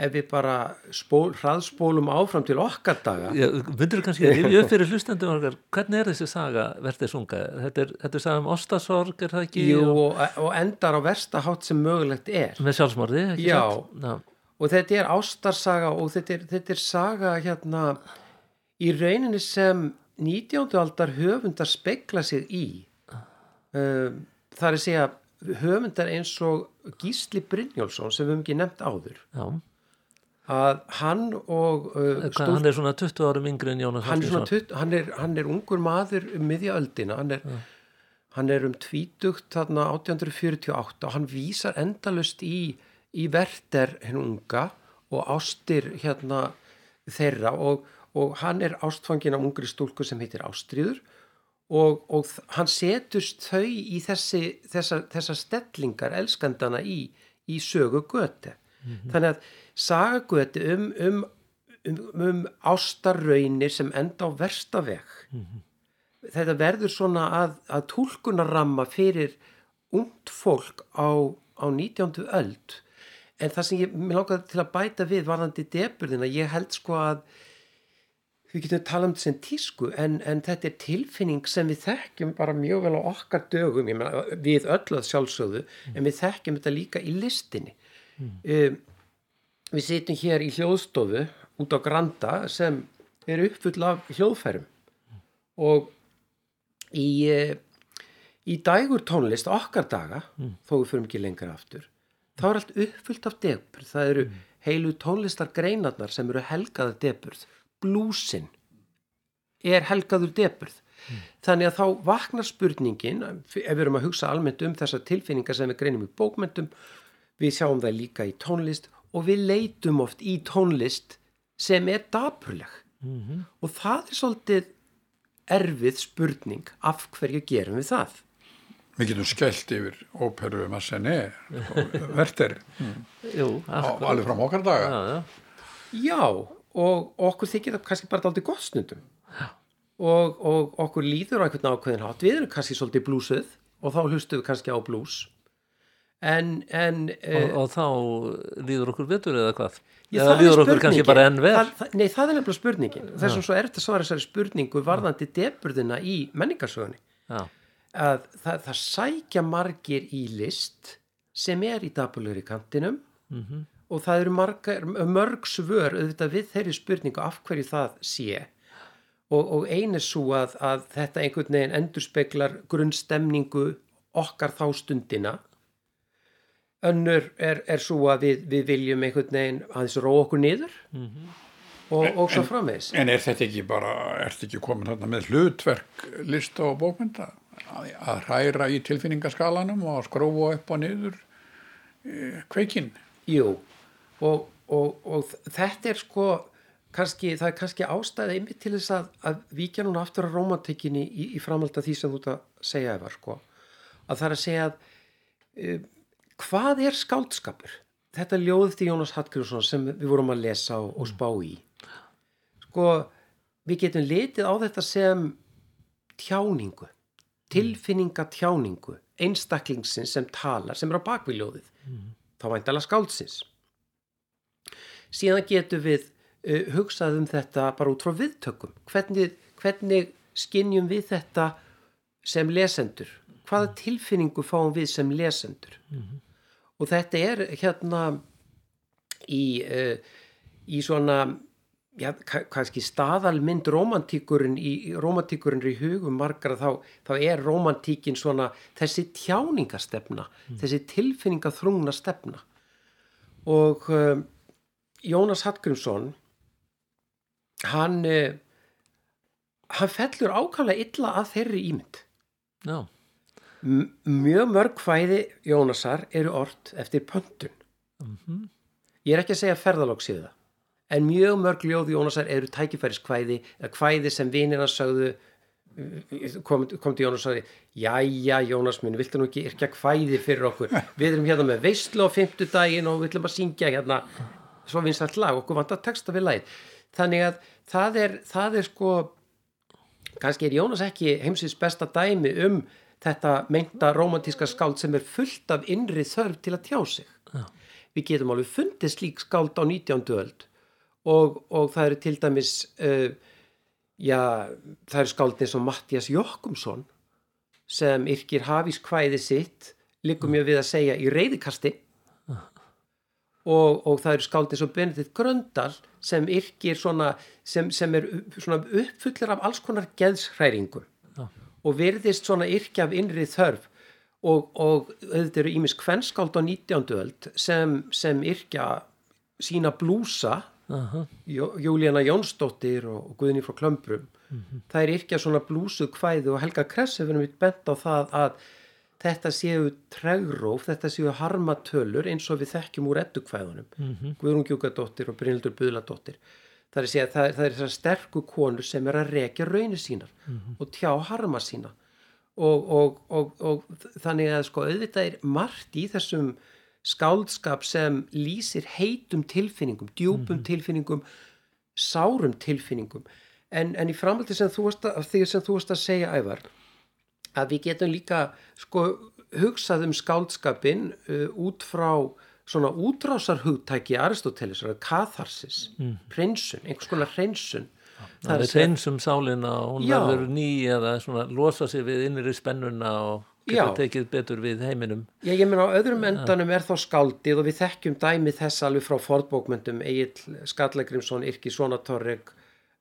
ef við bara spól, hraðspólum áfram til okkar daga. Vundur kannski að rifja upp [laughs] fyrir hlustendum okkar, hvernig er þessi saga verðið sunga? Þetta er, þetta er saga um ostasorg, er það ekki? Jú, og, og endar á verstahátt sem mögulegt er. Með sjálfsmorði, ekki satt? Já og þetta er ástarsaga og þetta er, þetta er saga hérna í rauninni sem 19. aldar höfundar spekla sig í um, það er að segja höfundar eins og Gísli Brynjólfsson sem við hefum ekki nefnt áður Já. Að hann og uh, stúl, hann er svona 20 árum yngri en Jónas hann, hann, hann er ungur maður um miðja öldina hann er, hann er um tvítugt þarna 1848 og hann vísar endalust í í verter henn unga og ástir hérna þeirra og, og hann er ástfangin af ungri stúlku sem heitir Ástriður og, og hann setust þau í þessi, þessa, þessa stellingar elskandana í, í sögu göti. Mm -hmm. Þannig að saga göti um, um, um, um ástarraunir sem enda á versta veg. Mm -hmm. Þetta verður svona að, að tólkunarramma fyrir ungt fólk á, á 19. öld en það sem ég langaði til að bæta við varðandi deburðina, ég held sko að við getum tala um þetta sem tísku en, en þetta er tilfinning sem við þekkjum bara mjög vel á okkar dögum meina, við ölluð sjálfsögðu mm. en við þekkjum þetta líka í listinni mm. við sitjum hér í hljóðstofu út á Granda sem er uppfull af hljóðfærum mm. og í, eh, í dægur tónlist okkar daga mm. þó við förum ekki lengra aftur þá er allt uppfyllt af deburð það eru mm. heilu tónlistar greinarnar sem eru helgaður deburð blúsin er helgaður deburð mm. þannig að þá vaknar spurningin ef við erum að hugsa almennt um þessar tilfinningar sem við greinum í bókmentum við sjáum það líka í tónlist og við leitum oft í tónlist sem er daburleg mm -hmm. og það er svolítið erfið spurning af hverju gerum við það? Við getum skellt yfir óperu Massené verðter [laughs] alveg fram okkar daga. Já, já. já og okkur þykir það kannski bara aldrei gott snundum og, og okkur líður á einhvern ákveðin hát við erum kannski svolítið blúsuð og þá hlustuðum við kannski á blús en, en og, uh, og þá líður okkur vitur eða hvað? Já, eða líður okkur kannski bara enn vel? Það, Nei, það er nefnilega spurningin. Þess að svo er þetta svara þessari spurningu varðandi deburðina í menningarsögunni. Já. Að það, það sækja margir í list sem er í dabulur í kantinum mm -hmm. og það eru margar, mörg svör auðvitað við þeirri spurningu af hverju það sé. Og, og einu svo að, að þetta einhvern veginn endurspeglar grunnstemningu okkar þá stundina önnur er, er svo að við, við viljum einhvern veginn að þessu ró okkur niður mm -hmm. og, og svo framvegs En er þetta ekki bara, er þetta ekki komin þarna með hlutverk lista og bókmynda? að hræra í tilfinningaskalanum og að skrúa upp og niður e, kveikinn Jú, og, og, og þetta er sko kannski, það er kannski ástæðið einmitt til þess að, að víkja núna aftur á romantikinni í, í framhald af því sem þú ert að segja eða sko, að það er að segja að e, hvað er skáldskapur? Þetta ljóðið til Jónas Hallgrímsson sem við vorum að lesa og, og spá í. Sko, við getum litið á þetta sem tjáningu, tilfinningatjáningu, einstaklingsins sem talar, sem er á bakviljóðið. Mm. Þá væntalega skáldsins. Síðan getum við uh, hugsað um þetta bara út frá viðtökum. Hvernig, hvernig skinnjum við þetta sem lesendur? Hvaða tilfinningu fáum við sem lesendur? Mm -hmm. Og þetta er hérna í, uh, í svona, já, kannski staðalmynd romantíkurinn í, romantíkurinn í hugum margar þá, þá er romantíkin svona þessi tjáningastefna, mm. þessi tilfinningaþrungna stefna. Og uh, Jónas Hallgrímsson, hann... Uh, hann fellur ákvæmlega illa að þeirri ímynd Já M mjög mörg hvæði Jónasar eru orrt eftir pöntun. Mm -hmm. ég er ekki að segja ferðalóks í það en mjög mörg ljóð Jónasar eru tækifæriskvæði eða kvæði sem vinina sögðu kom, kom til Jónas og sagði jæja Jónas minn, viltu nú ekki yrkja kvæði fyrir okkur, við erum hérna með veistlu á fymtudaginn og við ætlum að syngja hérna. Svo vinsalt lag, okkur vant að texta við læð þannig að það er, það er sko kannski er Jónas ekki heimsins besta dæmi um þetta meinta romantíska skáld sem er fullt af innri þörf til að tjá sig. Já. Við getum alveg fundið slík skáld á 19. öld og, og það eru til dæmis, uh, já, það eru skáld eins og Mattias Jokkumsson sem yrkir hafís hvæði sitt, likum ég við að segja í reyðikasti og, og það eru skáld eins og Benedikt Gröndal sem yrkir svona sem, sem er svona uppfullir af alls konar geðshræringum. Og verðist svona yrkja af innri þörf og, og þetta eru ímis kvennskáld á 19. öld sem, sem yrkja sína blúsa uh -huh. Júlíana Jónsdóttir og Guðni frá Klömbrum uh mhm. -huh. það er yrkja svona blúsu hvæðu og Helga Kress hefur við bent á það að þetta séu tregróf, þetta séu harmatölur eins og við þekkjum úr eddukvæðunum mm -hmm. Guðrún Gjúkadóttir og Brynildur Buðladóttir það er, það, það er þessar sterku konur sem er að rekja raunir sínar mm -hmm. og tjá harma sína og, og, og, og þannig að sko auðvitað er margt í þessum skáldskap sem lýsir heitum tilfinningum, djúpum mm -hmm. tilfinningum sárum tilfinningum en, en í framhaldi sem þú varst að segja ævar að við getum líka sko hugsað um skáldskapin uh, út frá svona útrásarhugtæki Aristoteles, katharsis mm. hreinsun, einhvers konar hreinsun. Það er hreinsum sálinna hún verður ný eða svona losa sig við innri spennuna og getur tekið betur við heiminum. Já, ég menna á öðrum endanum er þá skáldið og við þekkjum dæmi þess alveg frá fordbókmyndum Egil Skallagrimsson, Irki Sónatorreg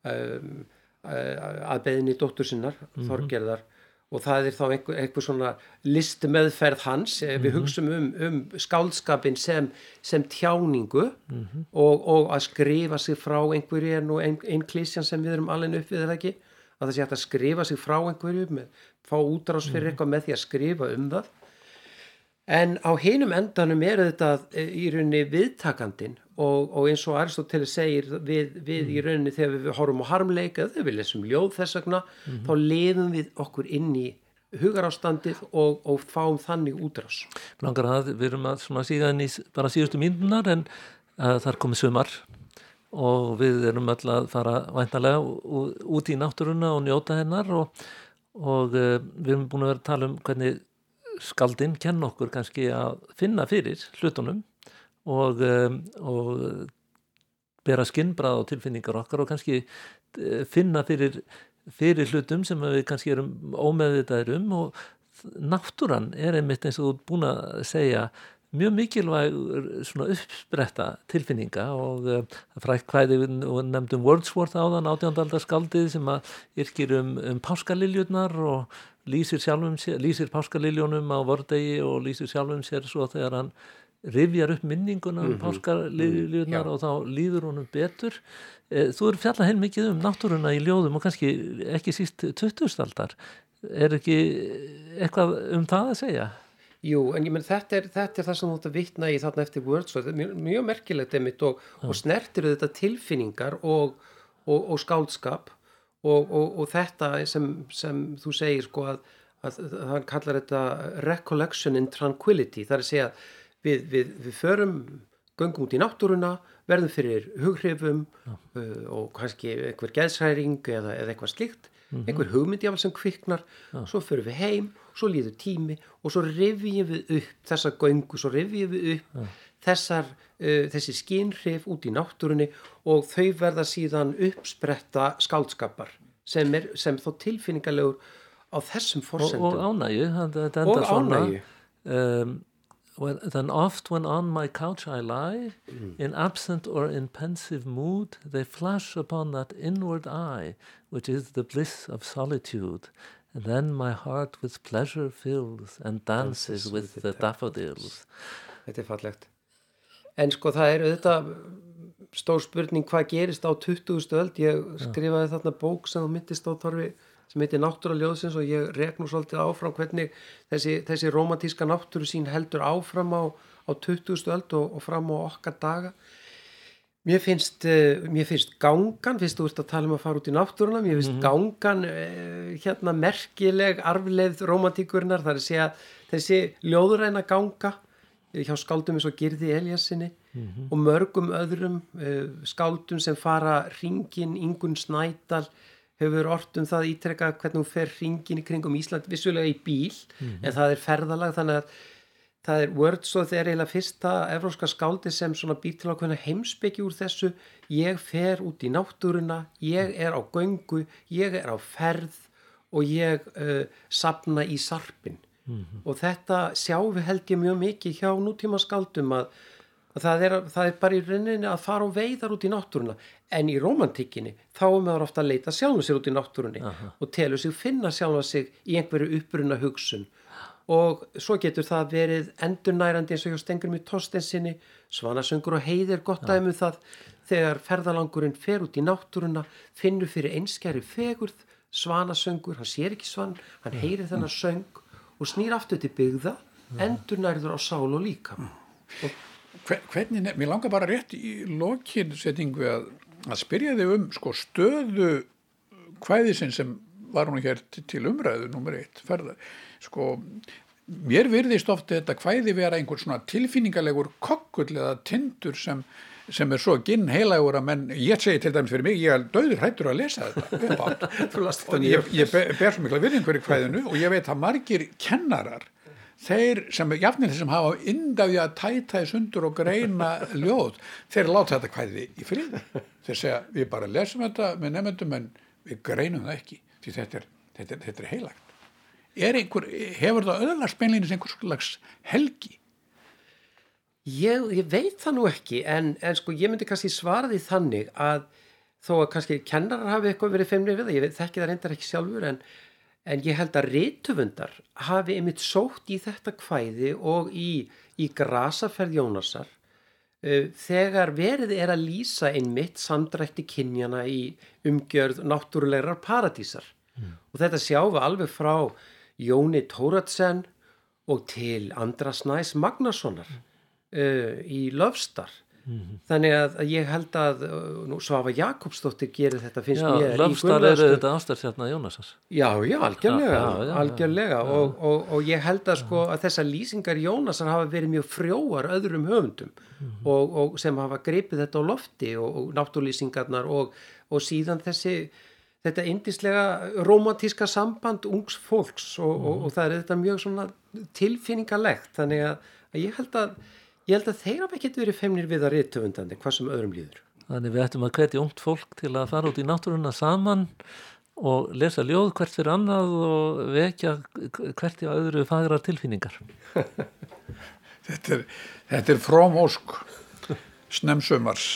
um, uh, að beðinni dóttur sinnar, mm -hmm. Þorgerðar og það er þá einhver, einhver svona listmeðferð hans mm -hmm. við mhm. hugsaum um, um skálskapin sem, sem tjáningu mm -hmm. og, og að skrifa sig frá einhverju er nú einn ein klísjan sem við erum alveg uppið eða ekki að það sé að skrifa sig frá einhverju með, fá útrás fyrir mm -hmm. eitthvað með því að skrifa um það en á hinum endanum er þetta eh, í rauninni viðtakandin og, og eins og Aristoteles segir við, við mm. í rauninni þegar við horfum á harmleika þegar við lesum ljóð þess vegna mm. þá lefum við okkur inn í hugarástandið og, og fáum þannig útrás. Langar að við erum að síðan í bara síðustu mínunar en það er komið sömar og við erum öll að fara væntalega út í náttúruna og njóta hennar og, og uh, við erum búin að vera að tala um hvernig skaldinn kenn okkur kannski að finna fyrir hlutunum og, um, og bera skinnbrað á tilfinningar okkar og kannski eh, finna fyrir, fyrir hlutum sem við kannski erum ómeðvitaðir um og náttúran er einmitt eins og þú búin að segja mjög mikilvæg svona uppspretta tilfinninga og uh, frækt hvæði og nefndum Wordsworth áðan átjándarskaldið sem að yrkir um, um páskaliljurnar og lýsir, lýsir páskaliljónum á vordegi og lýsir sjálfum sér svo þegar hann rifjar upp minninguna um mm -hmm. páskarliðunar mm -hmm. og þá líður honum betur eh, þú eru fjallað heil mikið um náttúruna í ljóðum og kannski ekki síst 20-staldar er ekki eitthvað um það að segja? Jú, en ég menn þetta er, þetta er það sem þú ætti að vittna í þarna eftir Wordsworth, mjög, mjög merkilegt einmitt og, og snertir þetta tilfinningar og, og, og skáldskap og þetta sem, sem þú segir sko að, að, að hann kallar þetta recollection in tranquility, það er að segja við, við, við förum göngum út í náttúruna, verðum fyrir hughrifum uh, og kannski einhver geðsræring eða, eða eitthvað slikt einhver hugmyndjafal sem kviknar. Svo förum við heim, svo líður tími og svo rifjum við upp þessa göngu, svo rifjum við upp þessar, uh, þessi skínhrif út í náttúrunni og þau verða síðan uppspretta skáldskapar sem, er, sem þó tilfinningalegur á þessum og, forsendum. og ánægju þetta þetta Og svona ánægju. um, when, then oft when on my couch I lie in absent or in pensive mood they flash upon that inward eye which is the bliss of solitude. And then my heart with pleasure fills and dances with the daffodils. Þetta er fallegt. En sko það er auðvitað stór spurning hvað gerist á 20. öld. Ég skrifaði þarna bók sem þú myndist á torfi sem heitir Náttúraljóðsins og ég rek nú svolítið áfram hvernig þessi, þessi romantíska náttúru sín heldur áfram á, á 20. öld og, og fram á okkar daga. Mér finnst, uh, mér finnst gangan, fyrst þú ert að tala um að fara út í náttúruna, mér finnst gangan uh, hérna merkileg arfleið romantíkurinnar, það er að segja þessi ljóðuræna ganga eh, hjá skáldum eins og Girði Eliassinni og mörgum öðrum uh, skáldum sem fara ringin, Ingun Snædal hefur orðum það ítrekka hvernig hún fer ringin í kringum Ísland vissulega í bíl en það er ferðalag þannig að það er Wordsworth er eiginlega fyrsta evróska skáldi sem svona býr til ákveðna heimsbyggi úr þessu. Ég fer út í náttúruna ég er á göngu, ég er á ferð og ég uh, sapna í sarpin og þetta sjáum við held ég mjög mikið hjá nútíma skáldum að, að það, er, það er bara í rauninni að fara og veiðar út í náttúruna. En í romantikinni þá er maður ofta að leita sjálfum sér út í náttúrunni og telur sig finna sjálfum sig í einhverju uppruna hugsun. Og svo getur það verið endurnærandi eins og hjá Stengur með Torstensinni Svanasöngur og heiðir gott dæmi um það. Þegar ferðalangurinn fer út í náttúruna finnur fyrir einskjæri fegurð. Svanasöngur, hann sér ekki svan hann heyrir þennan söng og snýr aftur til byggða endurnærður á sál og líka. Og Hver, hvernig, mér langar bara rétt í lokin setningu að, að spyrja þig um sko stöðu kvæðisinn sem var hún hér til- umræðu nummer eitt, ferða sko, mér virðist ofta þetta kvæði vera einhver svona tilfinningalegur kokkull eða tindur sem sem er svo ginn heilagur að menn, ég segi til dæmis fyrir mig, ég er döður hættur að lesa þetta. [laughs] Og ég, ég ber, svo mikla virðingur í kvæðinu og ég veit að margir kennarar þeir sem, jafnir þeir sem hafa indaði að tæta í sundur og greina ljóð, þeir láta þetta kvæði í friði, þeir segja við bara lesum þetta með nefndum en við greinum það ekki, því þetta er, þetta er, þetta er heilagt. Er einhver, hefur það öðlar spennlínis einhvers slags helgi Ég, ég veit það nú ekki en, en sko ég myndi kannski svara því þannig að þó að kannski kennarar hafi eitthvað verið feimnir við það, ég veit, þekki það reyndar ekki sjálfur en, en ég held að reytufundar hafi einmitt sótt í þetta kvæði og í, í grasaferð Jónasar uh, þegar verið er að lýsa einmitt samdrætti kynjana í umgjörð náttúrulegar paradísar. Og þetta sjáum við alveg frá Jóni Tóratsen og til Andras Næs Magnasonar uh, í Lofstar þannig að, ég held að uh, nú, Svafa Jakobsdóttir gerir þetta finnst Já, mér í löfstar eru þetta ástarstjarnar Jónasars Já, já, algjörlega, Já, já, algjörlega. Og, og, og ég held að sko að þessar lýsingar Jónasar hafa verið mjög frjóar öðrum höfundum og, og sem hafa gripið þetta á lofti og, náttúrlýsingarnar og, og síðan þessi þetta indislega romantíska samband ungs fólks og, og, og það er þetta mjög svona tilfinningalegt. Þannig að, að ég held að ég held að þeir hafa ekkert verið feimnir við að reytöfundandi hvað sem öðrum líður. Þannig við ættum að hvetja ungt fólk til að fara út í náttúruna saman og lesa ljóð hvert fyrir annað og vekja hvert í öðru fagra tilfinningar. [laughs] þetta er, þetta er fróm ósk snemsumars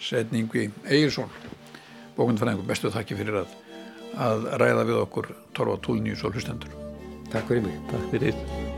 setningi Egilson bókundfræðingur, bestu þakki fyrir að að ræða við okkur Torfa Túlnjus og hlustendur Takk fyrir mig. Takk fyrir.